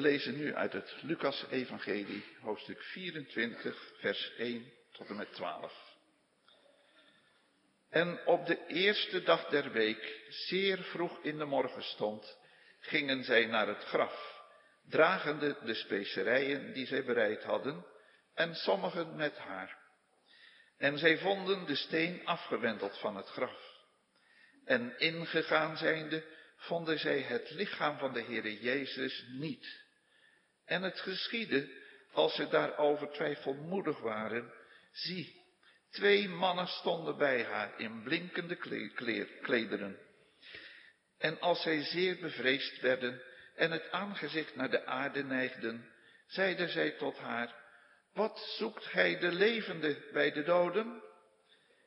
We lezen nu uit het Lucas-evangelie, hoofdstuk 24, vers 1 tot en met 12. En op de eerste dag der week, zeer vroeg in de morgenstond, gingen zij naar het graf, dragende de specerijen die zij bereid hadden, en sommigen met haar. En zij vonden de steen afgewendeld van het graf. En ingegaan zijnde, vonden zij het lichaam van de Heere Jezus niet. En het geschiedde, als ze daarover twijfelmoedig waren, zie, twee mannen stonden bij haar in blinkende klederen. En als zij zeer bevreesd werden en het aangezicht naar de aarde neigden, zeiden zij tot haar, wat zoekt gij de levende bij de doden?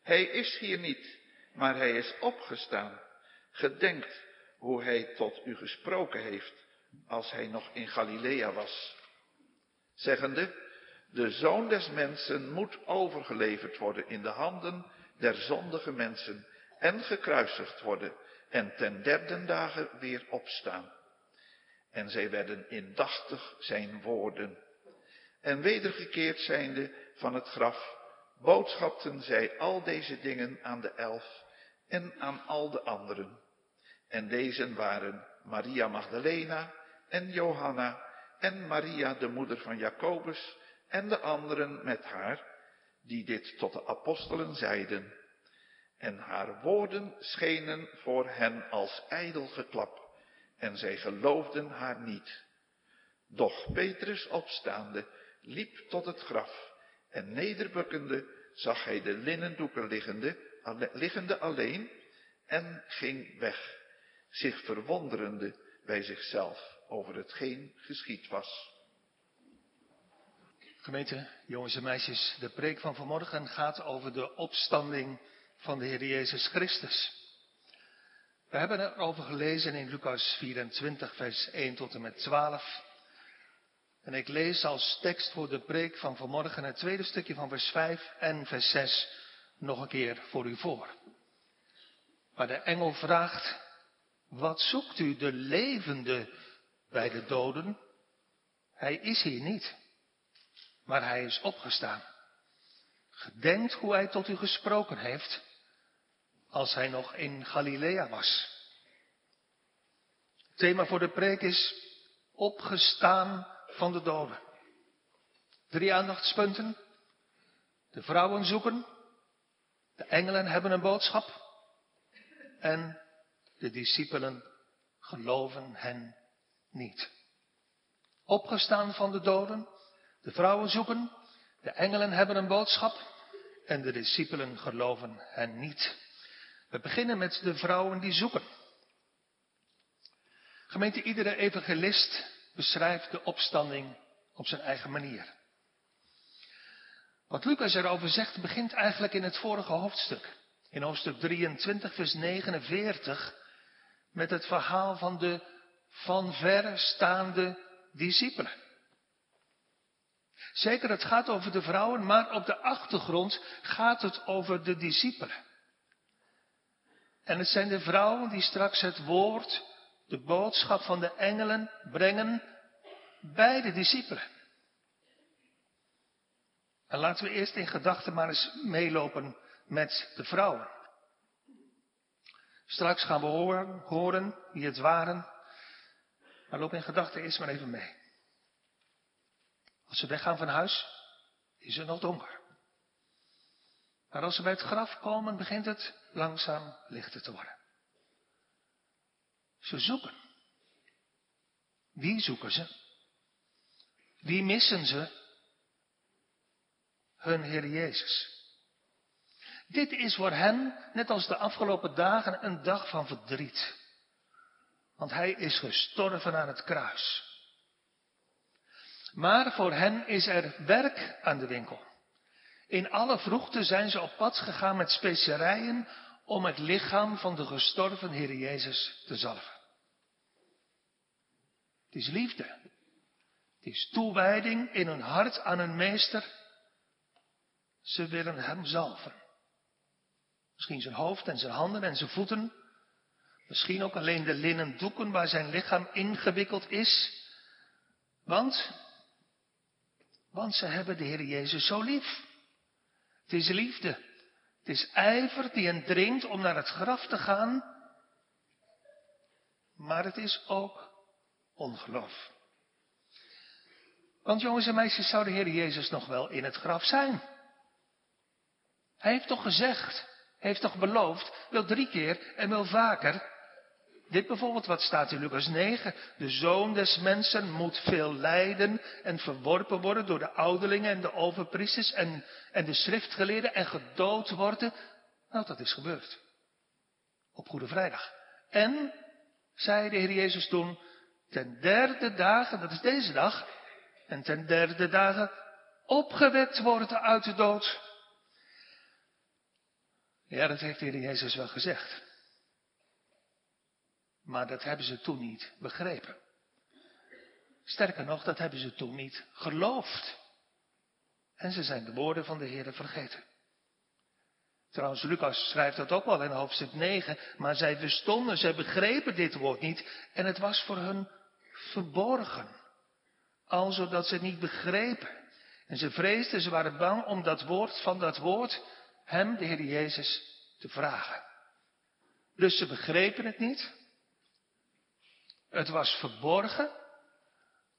Hij is hier niet, maar hij is opgestaan. Gedenkt hoe hij tot u gesproken heeft als hij nog in Galilea was. Zeggende, de zoon des mensen moet overgeleverd worden in de handen der zondige mensen en gekruisigd worden en ten derde dagen weer opstaan. En zij werden indachtig zijn woorden. En wedergekeerd zijnde van het graf, boodschapten zij al deze dingen aan de elf en aan al de anderen. En deze waren Maria Magdalena en Johanna en Maria de moeder van Jacobus en de anderen met haar, die dit tot de apostelen zeiden. En haar woorden schenen voor hen als ijdel geklap, en zij geloofden haar niet. Doch Petrus opstaande liep tot het graf, en nederbukkende zag hij de linnendoeken liggende, liggende alleen, en ging weg zich verwonderende bij zichzelf over hetgeen geschied was. Gemeente, jongens en meisjes, de preek van vanmorgen gaat over de opstanding van de Heer Jezus Christus. We hebben erover gelezen in Lucas 24, vers 1 tot en met 12. En ik lees als tekst voor de preek van vanmorgen het tweede stukje van vers 5 en vers 6 nog een keer voor u voor. Waar de engel vraagt, wat zoekt u de levende bij de doden? Hij is hier niet, maar hij is opgestaan. Gedenkt hoe hij tot u gesproken heeft, als hij nog in Galilea was. Het thema voor de preek is opgestaan van de doden. Drie aandachtspunten. De vrouwen zoeken, de engelen hebben een boodschap en de discipelen geloven hen niet. Opgestaan van de doden, de vrouwen zoeken, de engelen hebben een boodschap en de discipelen geloven hen niet. We beginnen met de vrouwen die zoeken. Gemeente, iedere evangelist beschrijft de opstanding op zijn eigen manier. Wat Lucas erover zegt begint eigenlijk in het vorige hoofdstuk. In hoofdstuk 23, vers 49 met het verhaal van de van ver staande discipelen. Zeker, het gaat over de vrouwen, maar op de achtergrond gaat het over de discipelen. En het zijn de vrouwen die straks het woord, de boodschap van de engelen brengen bij de discipelen. En laten we eerst in gedachten maar eens meelopen met de vrouwen. Straks gaan we horen, horen wie het waren. Maar loop in gedachten eerst maar even mee. Als ze weggaan van huis, is het nog donker. Maar als ze bij het graf komen, begint het langzaam lichter te worden. Ze zoeken. Wie zoeken ze? Wie missen ze? Hun Heer Jezus. Dit is voor hen, net als de afgelopen dagen, een dag van verdriet. Want hij is gestorven aan het kruis. Maar voor hen is er werk aan de winkel. In alle vroegte zijn ze op pad gegaan met specerijen om het lichaam van de gestorven Heer Jezus te zalven. Het is liefde. Het is toewijding in hun hart aan hun meester. Ze willen hem zalven. Misschien zijn hoofd en zijn handen en zijn voeten. Misschien ook alleen de linnen doeken waar zijn lichaam ingewikkeld is. Want, want ze hebben de Heer Jezus zo lief. Het is liefde. Het is ijver die hen dringt om naar het graf te gaan. Maar het is ook ongeloof. Want jongens en meisjes, zou de Heer Jezus nog wel in het graf zijn? Hij heeft toch gezegd, heeft toch beloofd, wel drie keer en wel vaker. Dit bijvoorbeeld, wat staat in Lucas 9? De zoon des mensen moet veel lijden en verworpen worden door de ouderlingen en de overpriesters en, en de schriftgeleerden en gedood worden. Nou, dat is gebeurd. Op Goede Vrijdag. En, zei de Heer Jezus toen, ten derde dagen, dat is deze dag, en ten derde dagen opgewekt worden uit de dood. Ja, dat heeft de Heer Jezus wel gezegd. Maar dat hebben ze toen niet begrepen. Sterker nog, dat hebben ze toen niet geloofd. En ze zijn de woorden van de Heer vergeten. Trouwens, Lucas schrijft dat ook wel in hoofdstuk 9. Maar zij verstonden, zij begrepen dit woord niet. En het was voor hun verborgen. Al zodat ze het niet begrepen. En ze vreesden, ze waren bang om dat woord van dat woord, hem, de Heer Jezus, te vragen. Dus ze begrepen het niet. Het was verborgen,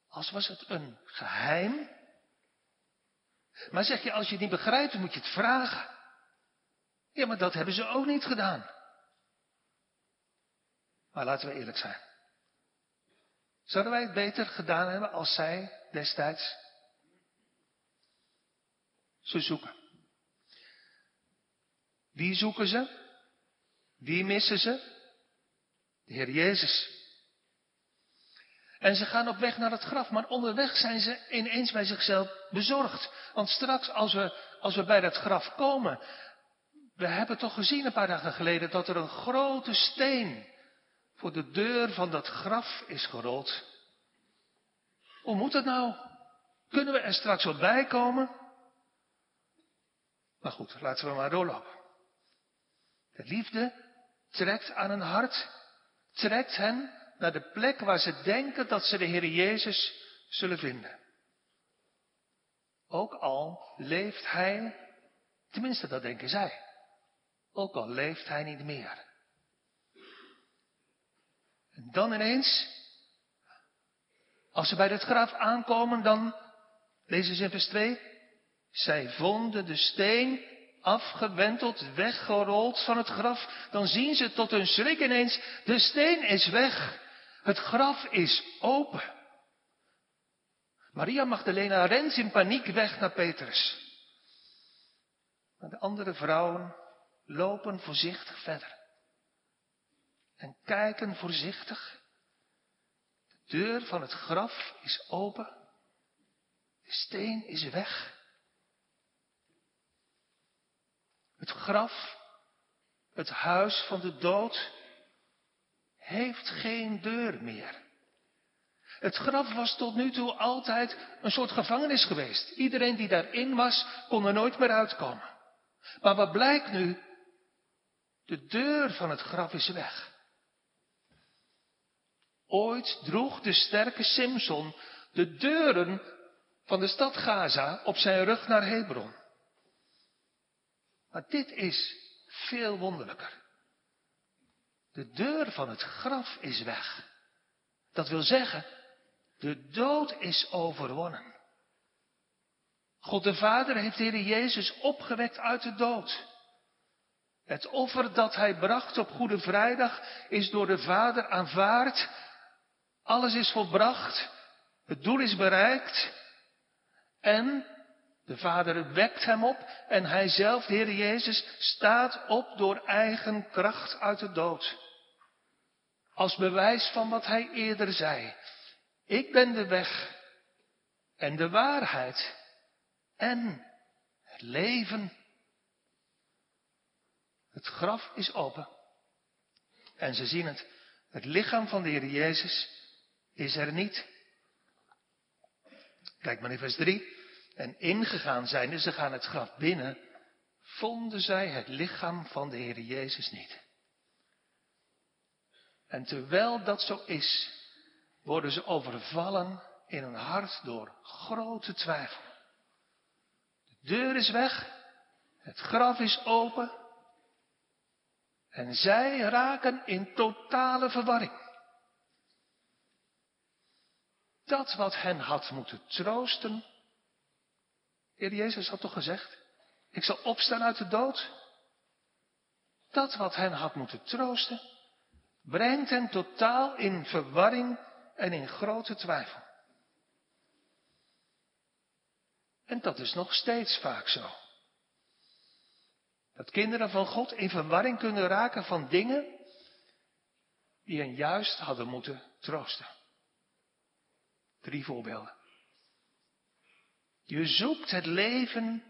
als was het een geheim. Maar zeg je, als je het niet begrijpt, moet je het vragen. Ja, maar dat hebben ze ook niet gedaan. Maar laten we eerlijk zijn. Zouden wij het beter gedaan hebben als zij destijds? Ze zoeken. Wie zoeken ze? Wie missen ze? De Heer Jezus. En ze gaan op weg naar het graf, maar onderweg zijn ze ineens bij zichzelf bezorgd. Want straks als we, als we bij dat graf komen, we hebben toch gezien een paar dagen geleden dat er een grote steen voor de deur van dat graf is gerold. Hoe moet dat nou? Kunnen we er straks wat bij komen? Maar goed, laten we maar doorlopen. De liefde trekt aan een hart, trekt hen naar de plek waar ze denken dat ze de Heer Jezus zullen vinden. Ook al leeft Hij, tenminste dat denken zij, ook al leeft Hij niet meer. En dan ineens, als ze bij het graf aankomen, dan, lezen ze in vers 2, zij vonden de steen afgewenteld, weggerold van het graf, dan zien ze tot hun schrik ineens, de steen is weg. Het graf is open. Maria Magdalena rent in paniek weg naar Petrus. Maar de andere vrouwen lopen voorzichtig verder. En kijken voorzichtig. De deur van het graf is open. De steen is weg. Het graf, het huis van de dood, heeft geen deur meer. Het graf was tot nu toe altijd een soort gevangenis geweest. Iedereen die daarin was, kon er nooit meer uitkomen. Maar wat blijkt nu? De deur van het graf is weg. Ooit droeg de sterke Simson de deuren van de stad Gaza op zijn rug naar Hebron. Maar dit is veel wonderlijker. De deur van het graf is weg. Dat wil zeggen, de dood is overwonnen. God de Vader heeft de Heer Jezus opgewekt uit de dood. Het offer dat hij bracht op Goede Vrijdag is door de Vader aanvaard. Alles is volbracht. Het doel is bereikt. En de Vader wekt hem op en hij zelf, de Heer Jezus, staat op door eigen kracht uit de dood. Als bewijs van wat hij eerder zei. Ik ben de weg en de waarheid en het leven. Het graf is open. En ze zien het. Het lichaam van de Heer Jezus is er niet. Kijk maar in vers 3. En ingegaan zijnde, ze gaan het graf binnen, vonden zij het lichaam van de Heer Jezus niet. En terwijl dat zo is, worden ze overvallen in hun hart door grote twijfel. De deur is weg, het graf is open en zij raken in totale verwarring. Dat wat hen had moeten troosten. Heer Jezus had toch gezegd, ik zal opstaan uit de dood. Dat wat hen had moeten troosten, brengt hen totaal in verwarring en in grote twijfel. En dat is nog steeds vaak zo. Dat kinderen van God in verwarring kunnen raken van dingen die hen juist hadden moeten troosten. Drie voorbeelden. Je zoekt het leven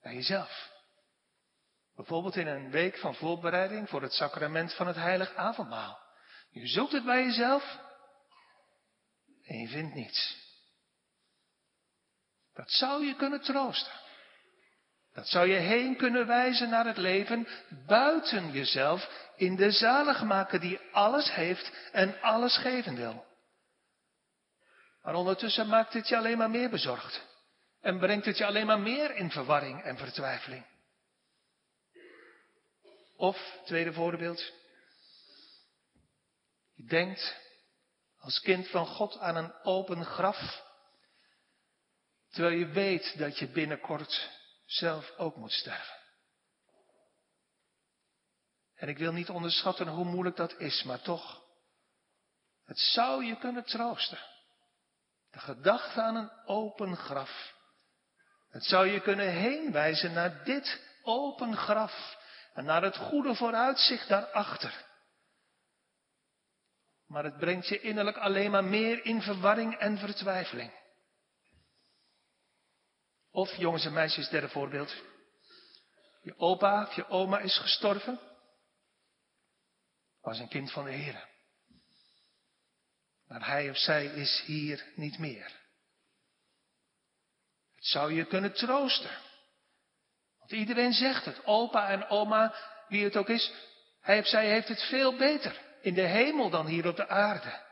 bij jezelf. Bijvoorbeeld in een week van voorbereiding voor het sacrament van het heilig avondmaal. Je zoekt het bij jezelf en je vindt niets. Dat zou je kunnen troosten. Dat zou je heen kunnen wijzen naar het leven buiten jezelf in de zaligmaker die alles heeft en alles geven wil. Maar ondertussen maakt het je alleen maar meer bezorgd. En brengt het je alleen maar meer in verwarring en vertwijfeling. Of, tweede voorbeeld. Je denkt als kind van God aan een open graf. Terwijl je weet dat je binnenkort zelf ook moet sterven. En ik wil niet onderschatten hoe moeilijk dat is, maar toch, het zou je kunnen troosten. De gedachte aan een open graf. Het zou je kunnen heenwijzen naar dit open graf en naar het goede vooruitzicht daarachter. Maar het brengt je innerlijk alleen maar meer in verwarring en vertwijfeling. Of jongens en meisjes, derde voorbeeld. Je opa of je oma is gestorven. Was een kind van de Heer. Maar hij of zij is hier niet meer. Het zou je kunnen troosten. Want iedereen zegt het. Opa en oma, wie het ook is. Hij of zij heeft het veel beter in de hemel dan hier op de aarde.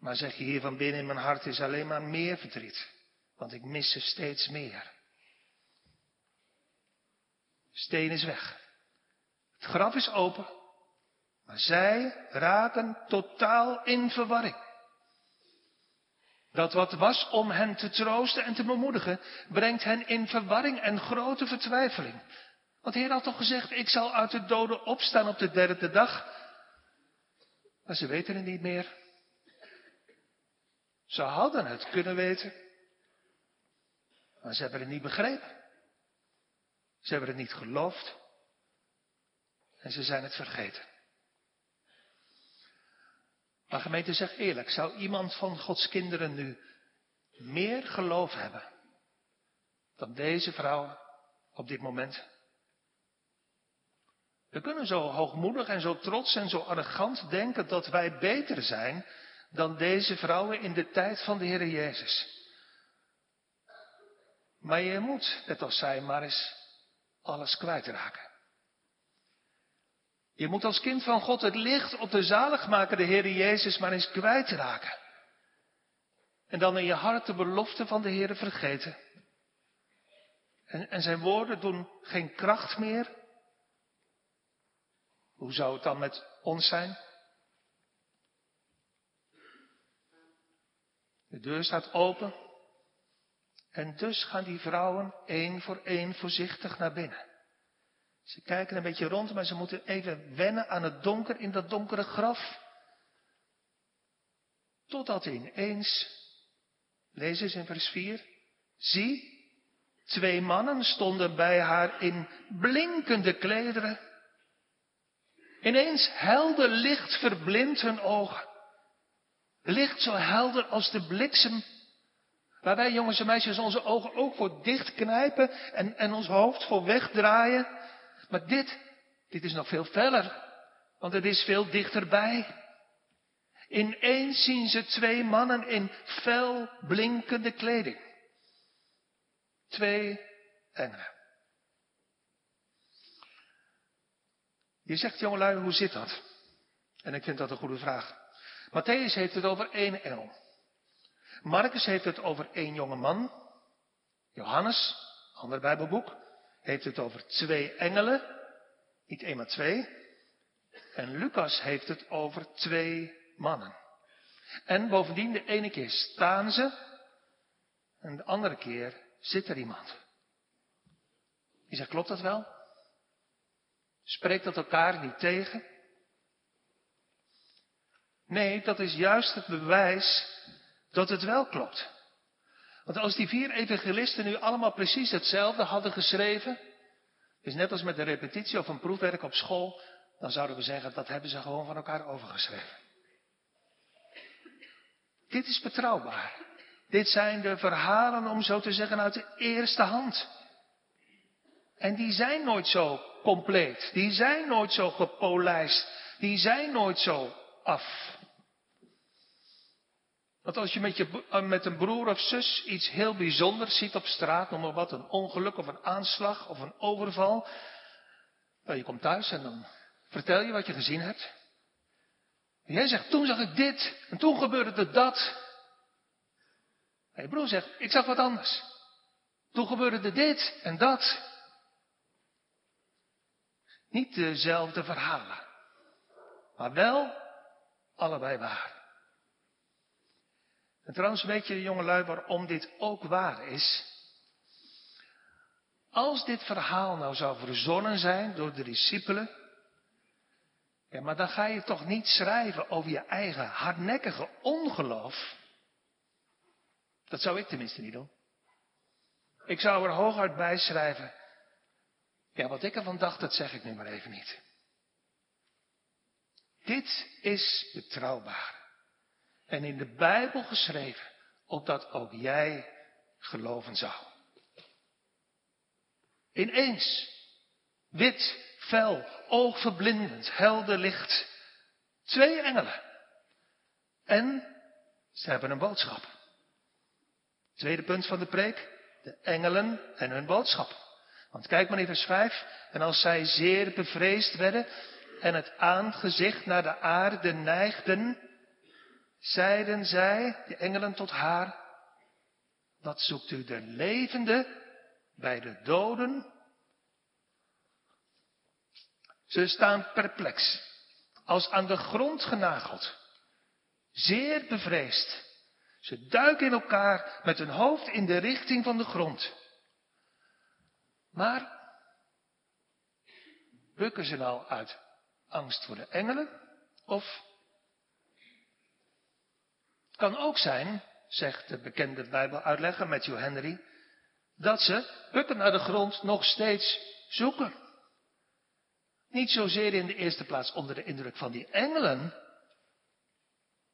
Maar zeg je hier van binnen in mijn hart is alleen maar meer verdriet. Want ik mis ze steeds meer. Steen is weg. Het graf is open. Maar zij raken totaal in verwarring. Dat wat was om hen te troosten en te bemoedigen, brengt hen in verwarring en grote vertwijfeling. Want de Heer had toch gezegd, ik zal uit de doden opstaan op de derde dag. Maar ze weten het niet meer. Ze hadden het kunnen weten. Maar ze hebben het niet begrepen. Ze hebben het niet geloofd. En ze zijn het vergeten. Maar gemeente, zeg eerlijk, zou iemand van Gods kinderen nu meer geloof hebben dan deze vrouw op dit moment? We kunnen zo hoogmoedig en zo trots en zo arrogant denken dat wij beter zijn dan deze vrouwen in de tijd van de Heer Jezus. Maar je moet, net als zij, maar eens alles kwijtraken. Je moet als kind van God het licht op de zaligmaker, de Heer Jezus, maar eens kwijtraken. En dan in je hart de belofte van de Heer vergeten. En, en zijn woorden doen geen kracht meer. Hoe zou het dan met ons zijn? De deur staat open. En dus gaan die vrouwen één voor één voorzichtig naar binnen. Ze kijken een beetje rond, maar ze moeten even wennen aan het donker in dat donkere graf. Totdat ineens, lees eens in vers 4, zie, twee mannen stonden bij haar in blinkende klederen. Ineens helder licht verblindt hun ogen. Licht zo helder als de bliksem. Waarbij jongens en meisjes onze ogen ook voor dicht knijpen en, en ons hoofd voor wegdraaien. Maar dit, dit is nog veel feller, want het is veel dichterbij. Ineens zien ze twee mannen in fel blinkende kleding. Twee engelen. Je zegt, jongelui, hoe zit dat? En ik vind dat een goede vraag. Matthäus heeft het over één engel. Marcus heeft het over één jonge man. Johannes, ander Bijbelboek, heeft het over twee engelen. Niet één maar twee. En Lucas heeft het over twee mannen. En bovendien, de ene keer staan ze. En de andere keer zit er iemand. Je zegt, klopt dat wel? Spreekt dat elkaar niet tegen? Nee, dat is juist het bewijs dat het wel klopt. Want als die vier evangelisten nu allemaal precies hetzelfde hadden geschreven, is net als met een repetitie of een proefwerk op school, dan zouden we zeggen dat hebben ze gewoon van elkaar overgeschreven. Dit is betrouwbaar. Dit zijn de verhalen, om zo te zeggen, uit de eerste hand. En die zijn nooit zo compleet. Die zijn nooit zo gepolijst. Die zijn nooit zo af. Want als je met, je eh, met een broer of zus iets heel bijzonders ziet op straat, noem maar wat, een ongeluk of een aanslag of een overval. Nou, je komt thuis en dan vertel je wat je gezien hebt. En jij zegt, toen zag ik dit en toen gebeurde dat. En je broer zegt, ik zag wat anders. Toen gebeurde dit en dat. Niet dezelfde verhalen, maar wel allebei waar. En trouwens weet je, jongelui, waarom dit ook waar is? Als dit verhaal nou zou verzonnen zijn door de discipelen, ja, maar dan ga je toch niet schrijven over je eigen hardnekkige ongeloof. Dat zou ik tenminste niet doen. Ik zou er hooguit bij schrijven. Ja, wat ik ervan dacht, dat zeg ik nu maar even niet. Dit is betrouwbaar. En in de Bijbel geschreven, opdat ook jij geloven zou. Ineens, wit, fel, oogverblindend, helder licht. Twee engelen. En ze hebben een boodschap. Tweede punt van de preek, de engelen en hun boodschap. Want kijk maar in vers 5. En als zij zeer bevreesd werden en het aangezicht naar de aarde neigden, zeiden zij, de engelen tot haar, wat zoekt u de levende bij de doden? Ze staan perplex, als aan de grond genageld, zeer bevreesd. Ze duiken in elkaar met hun hoofd in de richting van de grond. Maar bukken ze nou uit angst voor de engelen? Of het kan ook zijn, zegt de bekende Bijbeluitlegger Matthew Henry, dat ze bukken naar de grond nog steeds zoeken. Niet zozeer in de eerste plaats onder de indruk van die engelen,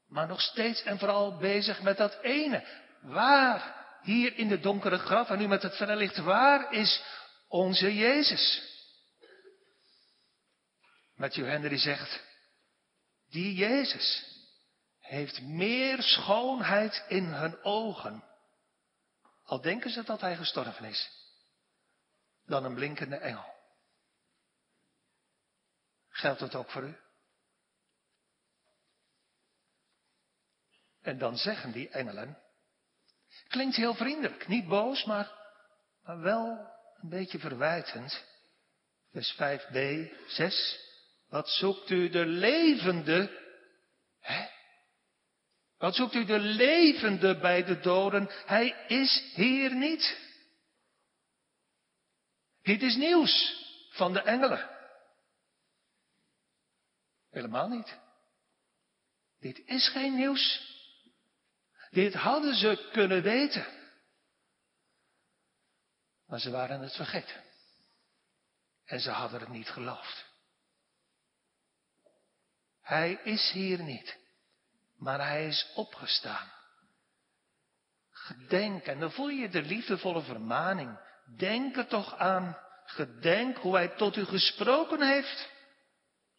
maar nog steeds en vooral bezig met dat ene. Waar, hier in de donkere graf en nu met het verlicht, waar is onze Jezus? Matthew Henry zegt, die Jezus heeft meer schoonheid in hun ogen, al denken ze dat hij gestorven is, dan een blinkende engel. Geldt dat ook voor u? En dan zeggen die engelen, klinkt heel vriendelijk, niet boos, maar, maar wel een beetje verwijtend. Vers 5b, 6. Wat zoekt u de levende? Hè? Wat zoekt u de levende bij de doden? Hij is hier niet. Dit is nieuws van de engelen. Helemaal niet. Dit is geen nieuws. Dit hadden ze kunnen weten. Maar ze waren het vergeten. En ze hadden het niet geloofd. Hij is hier niet, maar hij is opgestaan. Gedenk, en dan voel je de liefdevolle vermaning. Denk er toch aan. Gedenk hoe hij tot u gesproken heeft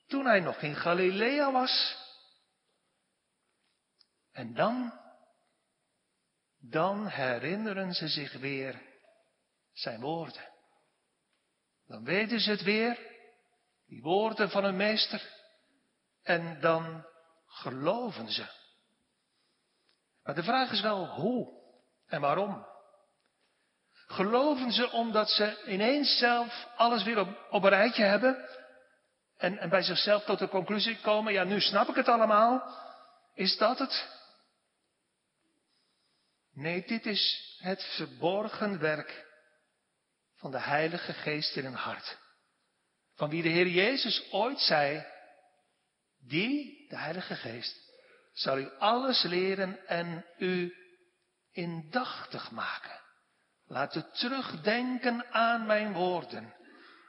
toen hij nog in Galilea was. En dan, dan herinneren ze zich weer zijn woorden. Dan weten ze het weer, die woorden van hun meester. En dan geloven ze. Maar de vraag is wel hoe en waarom. Geloven ze omdat ze ineens zelf alles weer op, een rijtje hebben en, en bij zichzelf tot de conclusie komen, ja nu snap ik het allemaal. Is dat het? Nee, dit is het verborgen werk van de Heilige Geest in een hart. Van wie de Heer Jezus ooit zei, die, de Heilige Geest, zal u alles leren en u indachtig maken. Laat u terugdenken aan mijn woorden,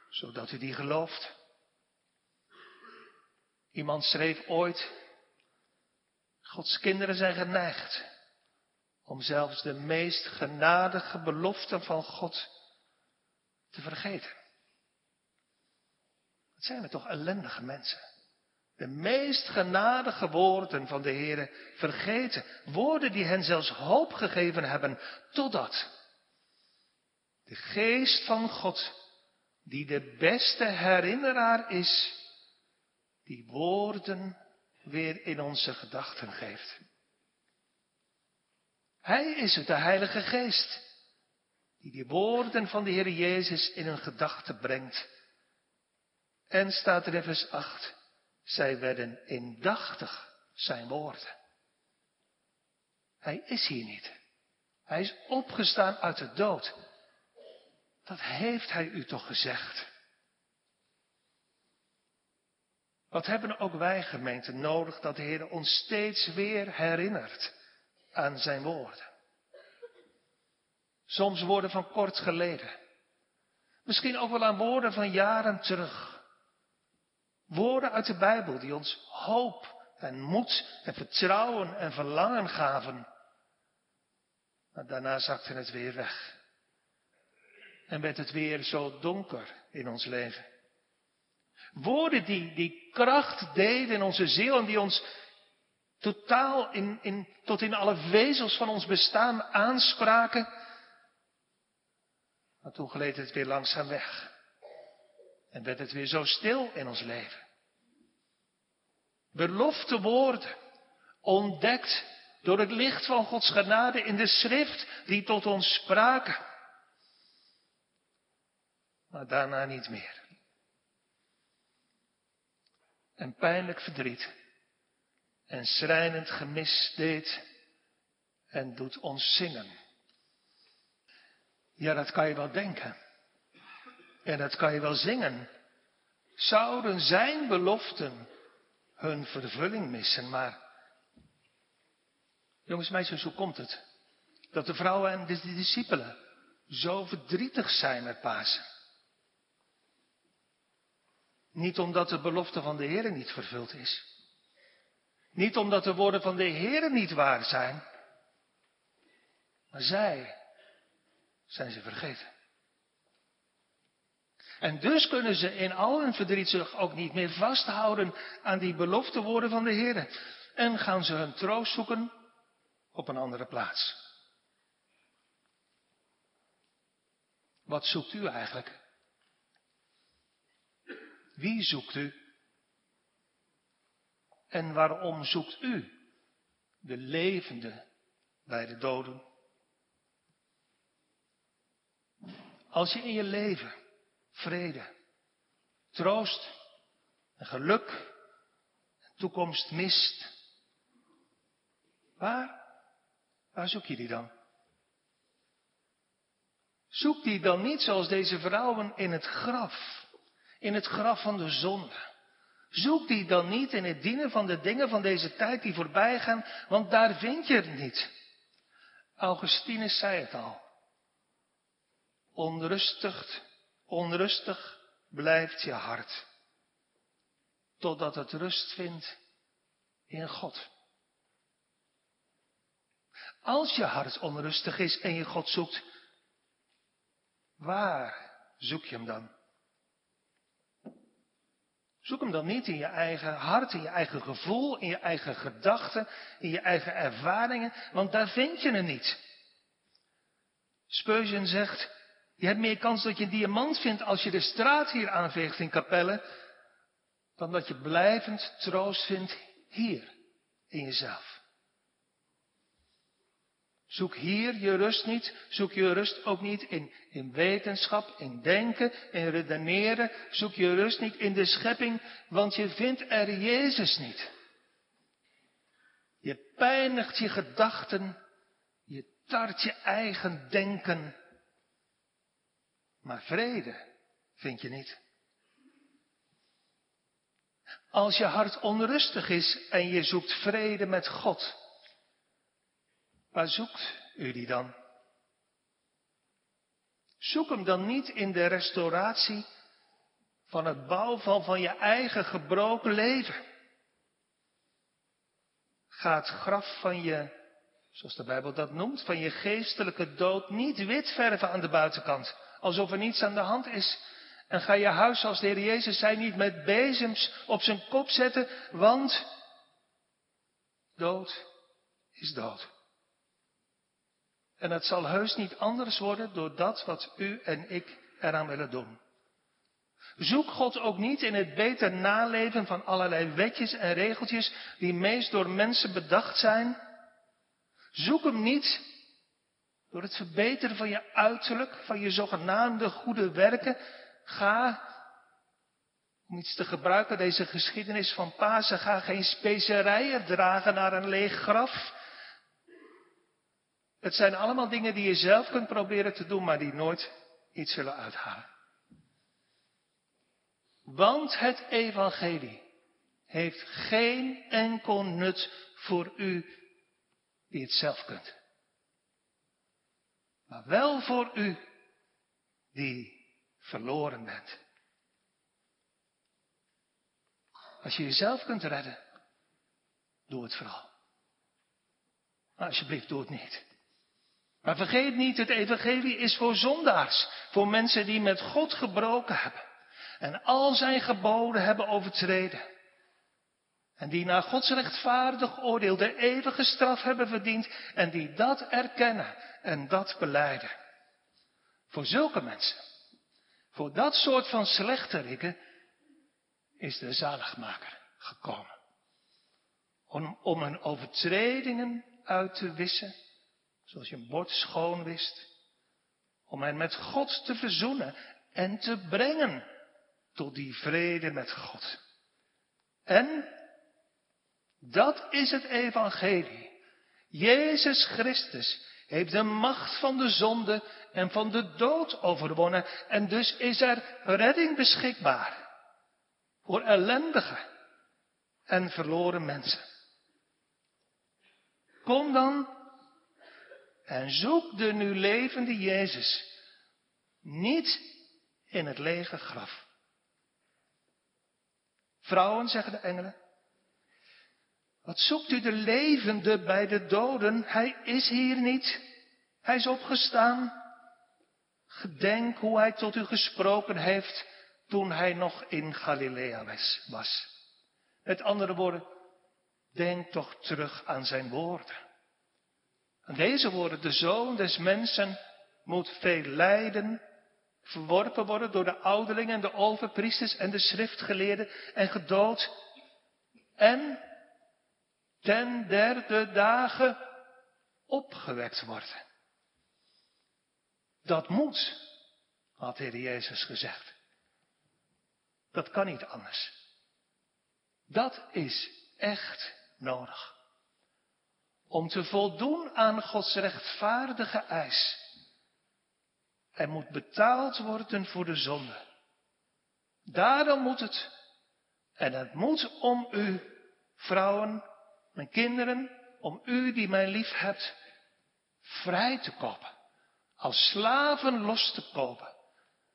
zodat u die gelooft. Iemand schreef ooit, Gods kinderen zijn geneigd om zelfs de meest genadige beloften van God te vergeten. Wat zijn we toch ellendige mensen. De meest genadige woorden van de Heere vergeten. Woorden die hen zelfs hoop gegeven hebben, totdat de geest van God, die de beste herinneraar is, die woorden weer in onze gedachten geeft. Hij is het, de Heilige Geest, die die woorden van de Heer Jezus in een gedachte brengt. En staat er in vers 8, zij werden indachtig zijn woorden. Hij is hier niet. Hij is opgestaan uit de dood. Dat heeft hij u toch gezegd. Wat hebben ook wij gemeenten nodig dat de Heer ons steeds weer herinnert aan zijn woorden. Soms woorden van kort geleden. Misschien ook wel aan woorden van jaren terug. Woorden uit de Bijbel die ons hoop en moed en vertrouwen en verlangen gaven. Maar daarna zakte het weer weg. En werd het weer zo donker in ons leven. Woorden die, die kracht deden in onze ziel en die ons totaal in, in, tot in alle vezels van ons bestaan aanspraken. Maar toen gleed het weer langzaam weg. En werd het weer zo stil in ons leven. Belofte woorden, ontdekt door het licht van Gods genade in de schrift die tot ons spraken. Maar daarna niet meer en pijnlijk verdriet en schrijnend gemis deed en doet ons zingen. Ja, dat kan je wel denken. En dat kan je wel zingen. Zouden zijn beloften hun vervulling missen, maar. Jongens, meisjes, hoe komt het? Dat de vrouwen en de discipelen zo verdrietig zijn met Pasen. Niet omdat de belofte van de Heer niet vervuld is. Niet omdat de woorden van de Heer niet waar zijn. Maar zij zijn ze vergeten. En dus kunnen ze in al hun verdriet zich ook niet meer vasthouden aan die belofte woorden van de Heer. En gaan ze hun troost zoeken op een andere plaats. Wat zoekt u eigenlijk? Wie zoekt u? En waarom zoekt u de levende bij de doden? Als je in je leven vrede, troost en geluk en toekomst mist, waar, waar zoek je die dan? Zoek die dan niet zoals deze vrouwen in het graf in het graf van de zonde. Zoek die dan niet in het dienen van de dingen van deze tijd die voorbij gaan, want daar vind je het niet. Augustinus zei het al. Onrustig, onrustig blijft je hart, totdat het rust vindt in God. Als je hart onrustig is en je God zoekt, waar zoek je hem dan? Zoek hem dan niet in je eigen hart, in je eigen gevoel, in je eigen gedachten, in je eigen ervaringen, want daar vind je hem niet. Speuzen zegt, je hebt meer kans dat je een diamant vindt als je de straat hier aanveegt in Capelle, dan dat je blijvend troost vindt hier in jezelf. Zoek hier je rust niet. Zoek je rust ook niet in, in wetenschap, in denken, in redeneren. Zoek je rust niet in de schepping, want je vindt er Jezus niet. Je pijnigt je gedachten, je tart je eigen denken. Maar vrede vind je niet. Als je hart onrustig is en je zoekt vrede met God, Waar zoekt u die dan? Zoek hem dan niet in de restauratie van het bouwval van je eigen gebroken leven. Ga het graf van je, zoals de Bijbel dat noemt, van je geestelijke dood niet wit verven aan de buitenkant, alsof er niets aan de hand is. En ga je huis, als de Heer Jezus zei, niet met bezems op zijn kop zetten, want dood is dood. En het zal heus niet anders worden door dat wat u en ik eraan willen doen. Zoek God ook niet in het beter naleven van allerlei wetjes en regeltjes die meest door mensen bedacht zijn. Zoek hem niet door het verbeteren van je uiterlijk, van je zogenaamde goede werken. Ga, om iets te gebruiken, deze geschiedenis van Pasen, ga geen specerijen dragen naar een leeg graf. Het zijn allemaal dingen die je zelf kunt proberen te doen, maar die nooit iets zullen uithalen. Want het evangelie heeft geen enkel nut voor u die het zelf kunt. Wel voor u die verloren bent. Als je jezelf kunt redden, doe het vooral. Maar alsjeblieft, doe het niet. Maar vergeet niet, het evangelie is voor zondaars, voor mensen die met God gebroken hebben en al zijn geboden hebben overtreden. En die naar Gods rechtvaardig oordeel de eeuwige straf hebben verdiend en die dat erkennen en dat beleiden. Voor zulke mensen, voor dat soort van slechteriken, is de zaligmaker gekomen. Om, om hun overtredingen uit te wissen zoals je een bord schoon wist, om hen met God te verzoenen en te brengen tot die vrede met God. En dat is het evangelie. Jezus Christus heeft de macht van de zonde en van de dood overwonnen en dus is er redding beschikbaar voor ellendige en verloren mensen. Kom dan en zoek de nu levende Jezus niet in het lege graf. Vrouwen, zeggen de engelen, wat zoekt u de levende bij de doden? Hij is hier niet. Hij is opgestaan. Gedenk hoe hij tot u gesproken heeft toen hij nog in Galilea was. Met andere woorden, denk toch terug aan zijn woorden. En deze woorden, de zoon des mensen moet veel lijden, verworpen worden door de ouderlingen en de overpriesters en de schriftgeleerden en gedood. En ten derde dagen opgewekt worden. Dat moet, had de Heer Jezus gezegd. Dat kan niet anders. Dat is echt nodig om te voldoen aan Gods rechtvaardige eis. Er moet betaald worden voor de zonde. Daarom moet het. En het moet om u, vrouwen, mijn kinderen, om u die mij lief hebt, vrij te kopen. Als slaven los te kopen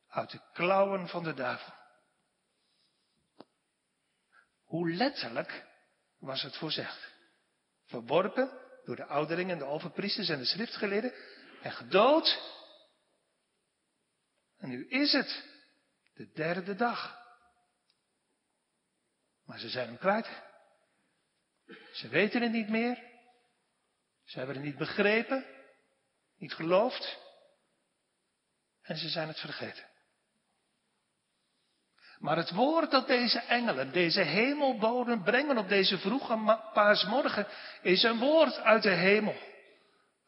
uit de klauwen van de duivel. Hoe letterlijk was het voorzegd? Verworpen door de ouderlingen, de overpriesters en de schriftgeleerden. En gedood. En nu is het de derde dag. Maar ze zijn hem kwijt. Ze weten het niet meer. Ze hebben het niet begrepen, niet geloofd. En ze zijn het vergeten. Maar het woord dat deze engelen, deze hemelboden brengen op deze vroege paasmorgen, is een woord uit de hemel.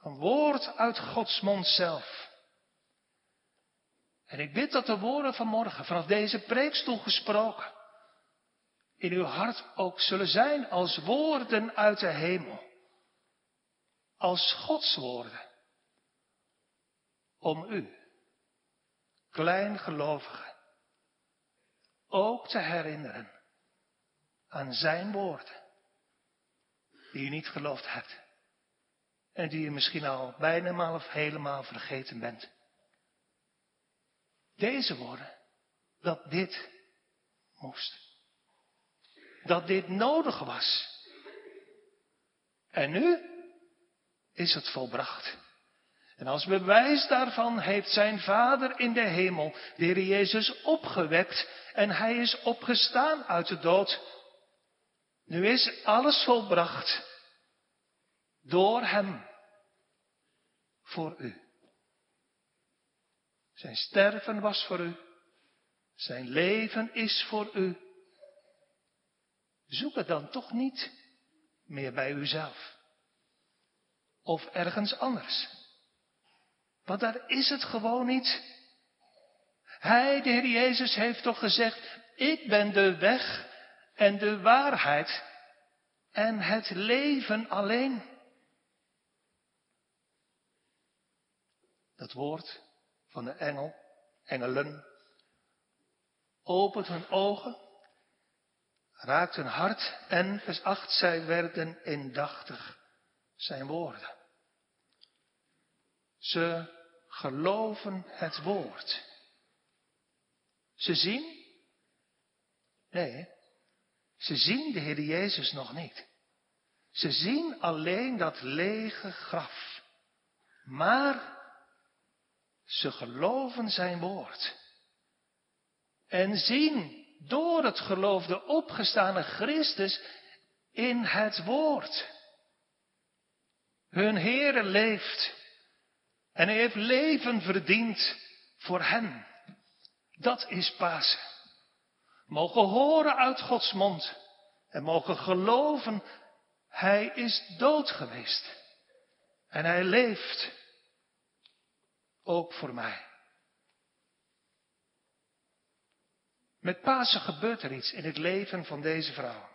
Een woord uit Gods mond zelf. En ik bid dat de woorden van morgen, vanaf deze preekstoel gesproken, in uw hart ook zullen zijn als woorden uit de hemel. Als Gods woorden. Om u, kleingelovigen, ook te herinneren aan zijn woorden. Die u niet geloofd hebt. En die u misschien al bijna of helemaal vergeten bent. Deze woorden, dat dit moest. Dat dit nodig was. En nu is het volbracht. En als bewijs daarvan heeft zijn Vader in de hemel de Heer Jezus opgewekt en hij is opgestaan uit de dood. Nu is alles volbracht door hem voor u. Zijn sterven was voor u. Zijn leven is voor u. Zoek het dan toch niet meer bij uzelf. Of ergens anders. Want daar is het gewoon niet. Hij, de Heer Jezus, heeft toch gezegd, ik ben de weg en de waarheid en het leven alleen. Dat woord van de engel, engelen, opent hun ogen, raakt hun hart en, vers 8, zij werden indachtig zijn woorden. Ze geloven het woord. Ze zien? Nee, ze zien de Heer Jezus nog niet. Ze zien alleen dat lege graf. Maar ze geloven zijn woord. En zien door het geloof de opgestane Christus in het woord. Hun Heere leeft. En hij heeft leven verdiend voor hen. Dat is Pasen. Mogen horen uit Gods mond. En mogen geloven, hij is dood geweest. En hij leeft. Ook voor mij. Met Pasen gebeurt er iets in het leven van deze vrouw.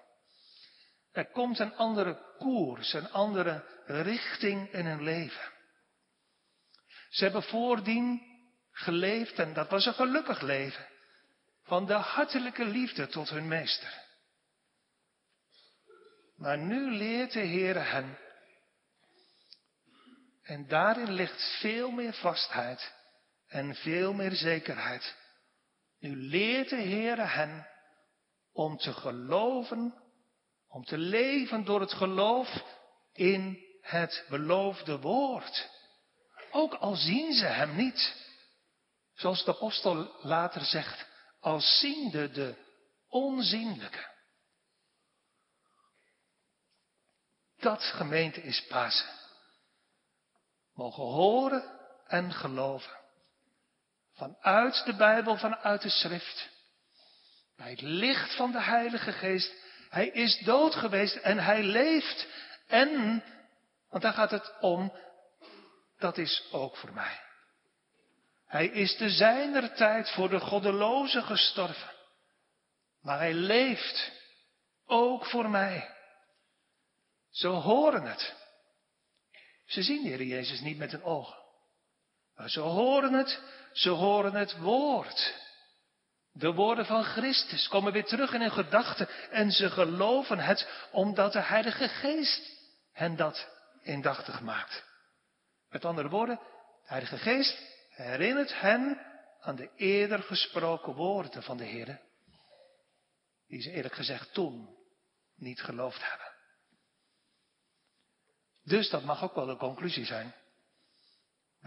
Er komt een andere koers, een andere richting in hun leven. Ze hebben voordien geleefd en dat was een gelukkig leven. Van de hartelijke liefde tot hun meester. Maar nu leert de Heer hen. En daarin ligt veel meer vastheid en veel meer zekerheid. Nu leert de Heer hen om te geloven, om te leven door het geloof in het beloofde woord. Ook al zien ze hem niet. Zoals de apostel later zegt, als ziende de onzienlijke. Dat gemeente is Pasen. Mogen horen en geloven. Vanuit de Bijbel, vanuit de schrift. Bij het licht van de Heilige Geest. Hij is dood geweest en hij leeft. En, want daar gaat het om, dat is ook voor mij. Hij is te zijner tijd voor de goddeloze gestorven. Maar hij leeft ook voor mij. Ze horen het. Ze zien de Heer Jezus niet met hun ogen. Maar ze horen het, ze horen het woord. De woorden van Christus komen weer terug in hun gedachten en ze geloven het omdat de Heilige Geest hen dat indachtig maakt. Met andere woorden, de Heilige Geest herinnert hen aan de eerder gesproken woorden van de Heer, die ze eerlijk gezegd toen niet geloofd hebben. Dus dat mag ook wel de conclusie zijn.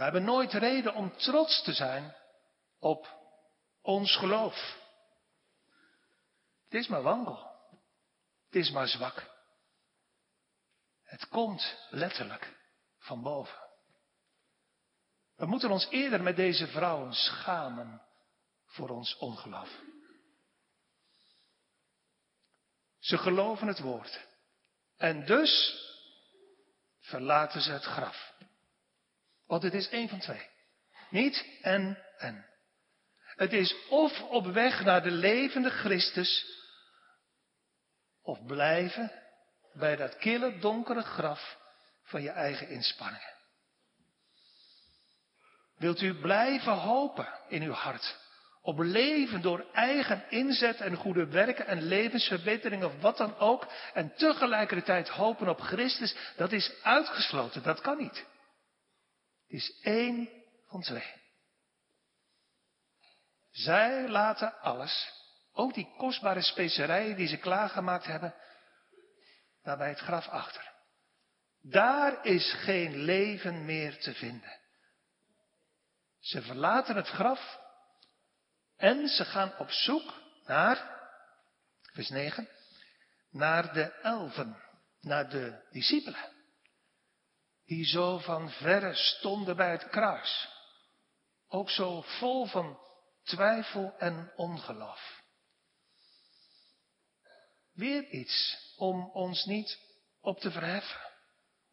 We hebben nooit reden om trots te zijn op ons geloof. Het is maar wankel. Het is maar zwak. Het komt letterlijk van boven. We moeten ons eerder met deze vrouwen schamen voor ons ongeloof. Ze geloven het woord. En dus verlaten ze het graf. Want het is één van twee. Niet en en. Het is of op weg naar de levende Christus, of blijven bij dat kille, donkere graf van je eigen inspanningen. Wilt u blijven hopen in uw hart op leven door eigen inzet en goede werken en levensverbetering of wat dan ook. En tegelijkertijd hopen op Christus, dat is uitgesloten. Dat kan niet. Het is één van twee. Zij laten alles, ook die kostbare specerijen die ze klaargemaakt hebben, daar bij het graf achter. Daar is geen leven meer te vinden. Ze verlaten het graf en ze gaan op zoek naar, vers 9, naar de elfen, naar de discipelen. Die zo van verre stonden bij het kruis. Ook zo vol van twijfel en ongeloof. Weer iets om ons niet op te verheffen,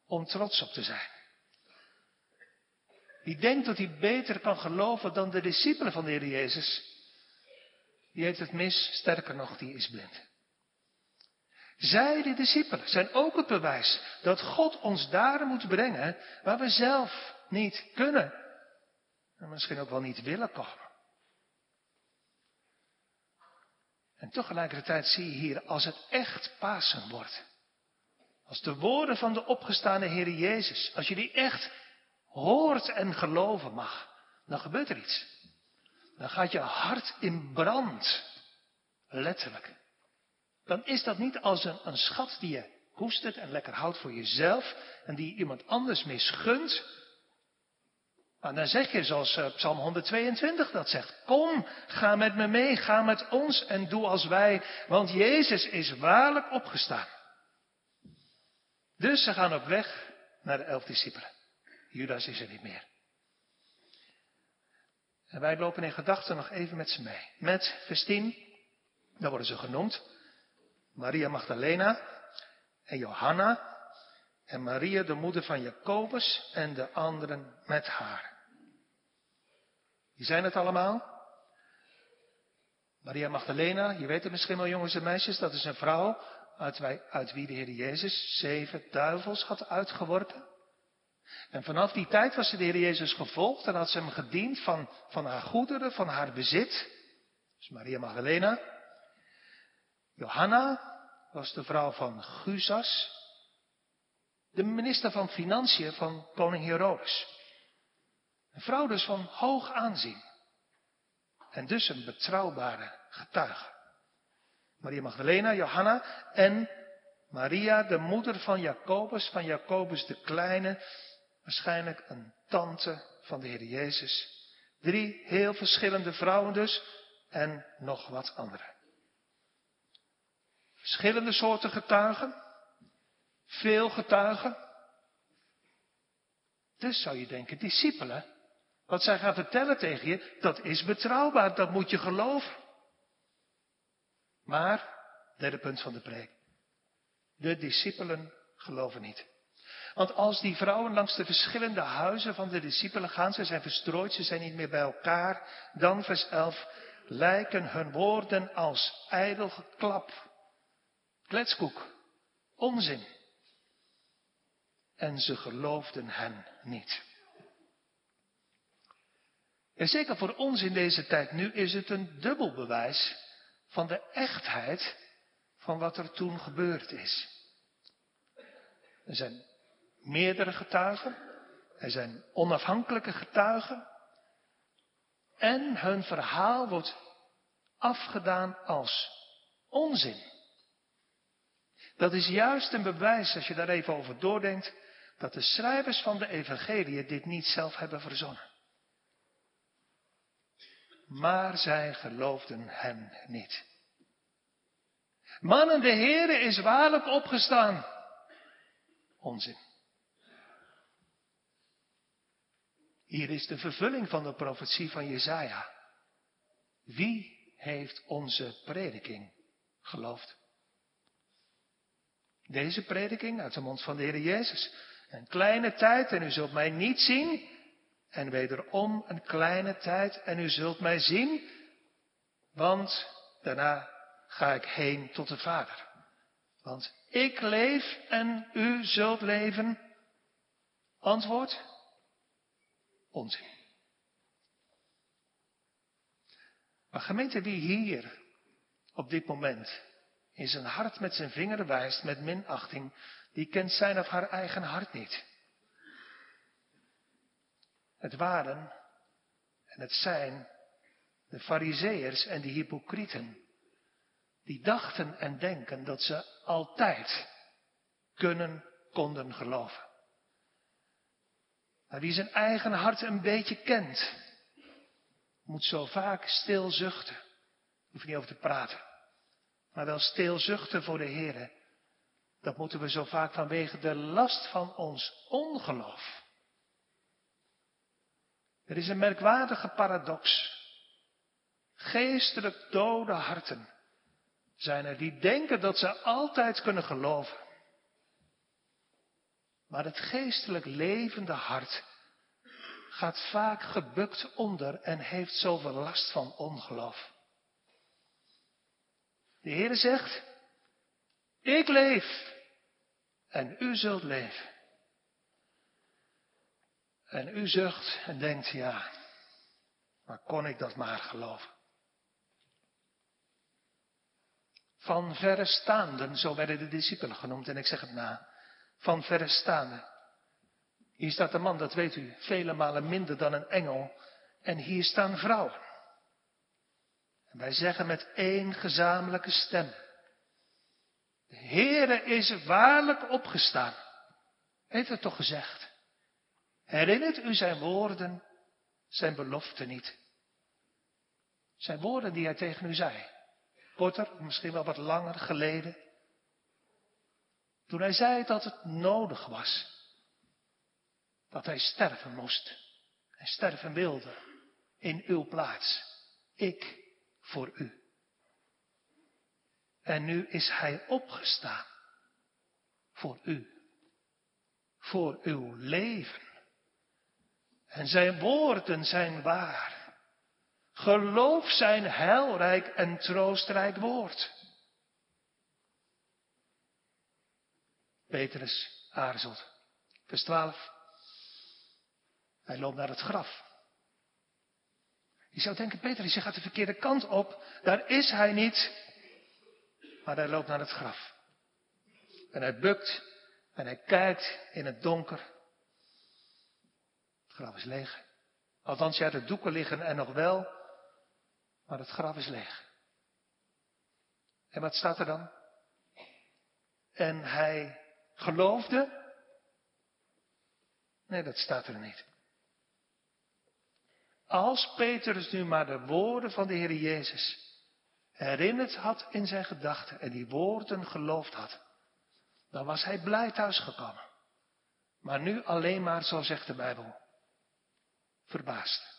om trots op te zijn. Die denkt dat hij beter kan geloven dan de discipelen van de Heer Jezus, die heeft het mis, sterker nog, die is blind. Zij, de discipelen, zijn ook het bewijs dat God ons daar moet brengen waar we zelf niet kunnen. En misschien ook wel niet willen komen. En tegelijkertijd zie je hier, als het echt Pasen wordt. Als de woorden van de opgestaande Heer Jezus, als je die echt hoort en geloven mag, dan gebeurt er iets dan gaat je hart in brand. Letterlijk. Dan is dat niet als een, schat die je koestert en lekker houdt voor jezelf en die iemand anders misgunt. Maar dan zeg je zoals uh, Psalm 122 dat zegt. Kom, ga met me mee, ga met ons en doe als wij, want Jezus is waarlijk opgestaan. Dus ze gaan op weg naar de elf discipelen. Judas is er niet meer. En wij lopen in gedachten nog even met ze mee. Met vers 10, daar worden ze genoemd. Maria Magdalena en Johanna. En Maria, de moeder van Jacobus en de anderen met haar. Wie zijn het allemaal? Maria Magdalena, je weet het misschien wel jongens en meisjes, dat is een vrouw uit, uit wie de Heer Jezus zeven duivels had uitgeworpen. En vanaf die tijd was ze de Heer Jezus gevolgd en had ze hem gediend van, van haar goederen, van haar bezit. Dus Maria Magdalena. Johanna was de vrouw van Guzas, de minister van Financiën van koning Herodes. Een vrouw dus van hoog aanzien. En dus een betrouwbare getuige. Maria Magdalena, Johanna en Maria, de moeder van Jacobus, van Jacobus de Kleine, Waarschijnlijk een tante van de Heer Jezus. Drie heel verschillende vrouwen dus en nog wat andere. Verschillende soorten getuigen. Veel getuigen. Dus zou je denken, discipelen, wat zij gaan vertellen tegen je, dat is betrouwbaar, dat moet je geloven. Maar, derde punt van de preek, de discipelen geloven niet. Want als die vrouwen langs de verschillende huizen van de discipelen gaan, ze zijn verstrooid, ze zijn niet meer bij elkaar, dan vers 11, lijken hun woorden als ijdel geklap, kletskoek, onzin. En ze geloofden hen niet. En zeker voor ons in deze tijd nu is het een dubbel bewijs van de echtheid van wat er toen gebeurd is. Er zijn meerdere getuigen. Er zijn onafhankelijke getuigen. En hun verhaal wordt afgedaan als onzin. Dat is juist een bewijs, als je daar even over doordenkt, dat de schrijvers van de evangelie dit niet zelf hebben verzonnen. Maar zij geloofden hem niet. Mannen, de Heere is waarlijk opgestaan. Onzin. Hier is de vervulling van de profetie van Jezaja. Wie heeft onze prediking geloofd? Deze prediking uit de mond van de Heer Jezus. Een kleine tijd en u zult mij niet zien. En wederom een kleine tijd en u zult mij zien. Want daarna ga ik heen tot de Vader. Want ik leef en u zult leven. Antwoord? Onzin. Maar gemeente, wie hier op dit moment in zijn hart met zijn vinger wijst met minachting, die kent zijn of haar eigen hart niet. Het waren en het zijn de fariseërs en de hypocrieten, die dachten en denken dat ze altijd kunnen, konden geloven. Maar wie zijn eigen hart een beetje kent, moet zo vaak stil zuchten. Hoef niet over te praten. Maar wel stil zuchten voor de Heer. Dat moeten we zo vaak vanwege de last van ons ongeloof. Er is een merkwaardige paradox. Geestelijk dode harten zijn er die denken dat ze altijd kunnen geloven. Maar het geestelijk levende hart gaat vaak gebukt onder en heeft zoveel last van ongeloof. De Heer zegt, ik leef en u zult leven. En u zucht en denkt, ja, maar kon ik dat maar geloven? Van verre staanden, zo werden de discipelen genoemd, en ik zeg het na, van verre staanden. Hier staat een man, dat weet u, vele malen minder dan een engel. En hier staan vrouwen. Wij zeggen met één gezamenlijke stem. De Heere is waarlijk opgestaan. Heeft het toch gezegd? Herinnert u zijn woorden, zijn belofte niet? Zijn woorden die hij tegen u zei. Korter, misschien wel wat langer geleden. Toen hij zei dat het nodig was dat hij sterven moest en sterven wilde in uw plaats. Ik voor u. En nu is hij opgestaan voor u, voor uw leven. En zijn woorden zijn waar. Geloof zijn heilrijk en troostrijk woord. Petrus aarzelt. Vers 12. Hij loopt naar het graf. Je zou denken, Petrus, je gaat de verkeerde kant op. Daar is hij niet. Maar hij loopt naar het graf. En hij bukt en hij kijkt in het donker. Het graf is leeg. Althans, ja, de doeken liggen er nog wel. Maar het graf is leeg. En wat staat er dan? En hij geloofde. Nee, dat staat er niet. Als Petrus nu maar de woorden van de Heer Jezus herinnerd had in zijn gedachten en die woorden geloofd had, dan was hij blij thuisgekomen. Maar nu alleen maar, zo zegt de Bijbel, verbaasd.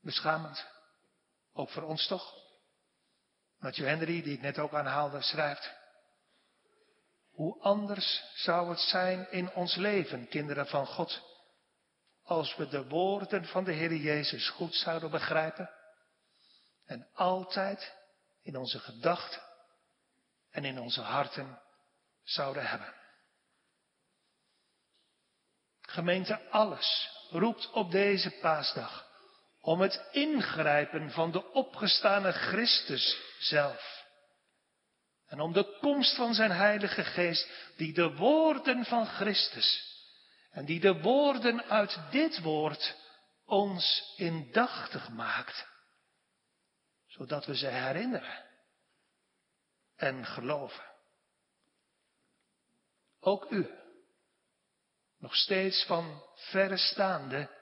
Beschamend. Ook voor ons toch? Matthew Henry, die ik net ook aanhaalde, schrijft. Hoe anders zou het zijn in ons leven, kinderen van God, als we de woorden van de Heer Jezus goed zouden begrijpen en altijd in onze gedachten en in onze harten zouden hebben. Gemeente, alles roept op deze paasdag om het ingrijpen van de opgestane Christus zelf. En om de komst van zijn Heilige Geest, die de woorden van Christus en die de woorden uit dit woord ons indachtig maakt. Zodat we ze herinneren en geloven. Ook u, nog steeds van verre staande,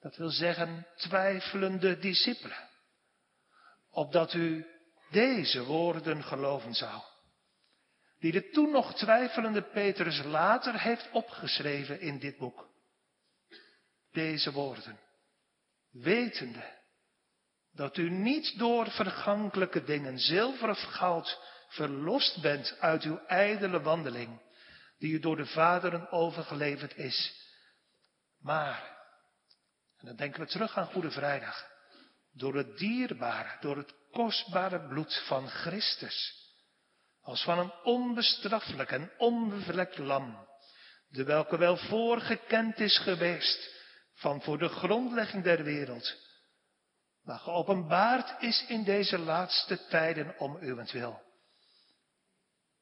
dat wil zeggen twijfelende discipelen, opdat u deze woorden geloven zou die de toen nog twijfelende Petrus later heeft opgeschreven in dit boek. Deze woorden. Wetende dat u niet door vergankelijke dingen, zilver of goud, verlost bent uit uw ijdele wandeling, die u door de vaderen overgeleverd is. Maar, en dan denken we terug aan Goede Vrijdag, door het dierbare, door het kostbare bloed van Christus, als van een onbestraffelijk en onbevlekt lam, de welke wel voorgekend is geweest van voor de grondlegging der wereld, maar geopenbaard is in deze laatste tijden om uwentwil.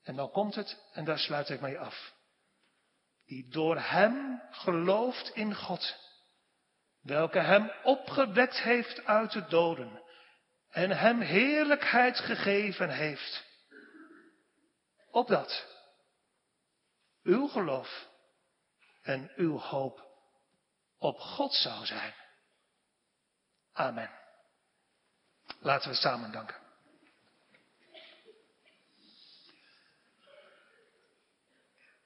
En dan komt het, en daar sluit ik mee af, die door hem gelooft in God, welke hem opgewekt heeft uit de doden en hem heerlijkheid gegeven heeft, opdat uw geloof en uw hoop op God zou zijn. Amen. Laten we samen danken.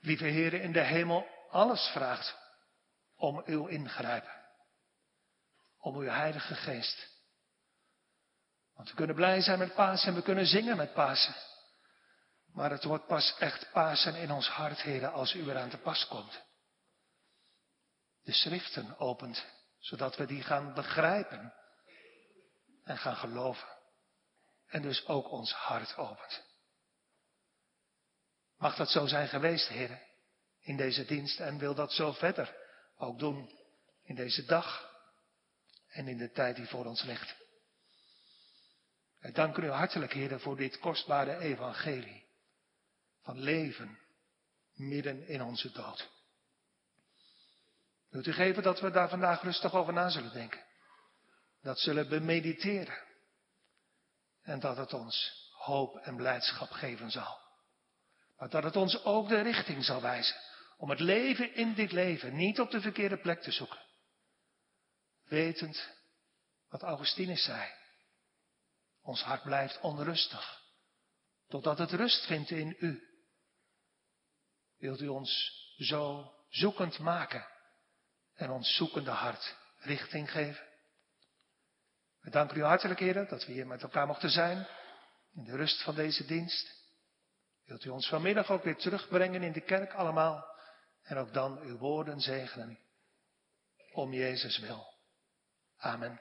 Lieve Heren in de hemel, alles vraagt om uw ingrijpen. Om uw Heilige Geest. Want we kunnen blij zijn met Pasen en we kunnen zingen met Pasen. Maar het wordt pas echt Pasen in ons hart, Heren, als u eraan te pas komt. De schriften opent, zodat we die gaan begrijpen en gaan geloven. En dus ook ons hart opent. Mag dat zo zijn geweest, heren, in deze dienst en wil dat zo verder ook doen in deze dag en in de tijd die voor ons ligt. Wij danken u hartelijk, heren, voor dit kostbare evangelie van leven midden in onze dood. Wilt u geven dat we daar vandaag rustig over na zullen denken? Dat zullen we mediteren. En dat het ons hoop en blijdschap geven zal. Maar dat het ons ook de richting zal wijzen. Om het leven in dit leven niet op de verkeerde plek te zoeken. Wetend wat Augustinus zei. Ons hart blijft onrustig. Totdat het rust vindt in u. Wilt u ons zo zoekend maken. En ons zoekende hart richting geven. We danken u hartelijk, heren, dat we hier met elkaar mochten zijn. In de rust van deze dienst. Wilt u ons vanmiddag ook weer terugbrengen in de kerk allemaal. En ook dan uw woorden zegenen. Om Jezus wil. Amen.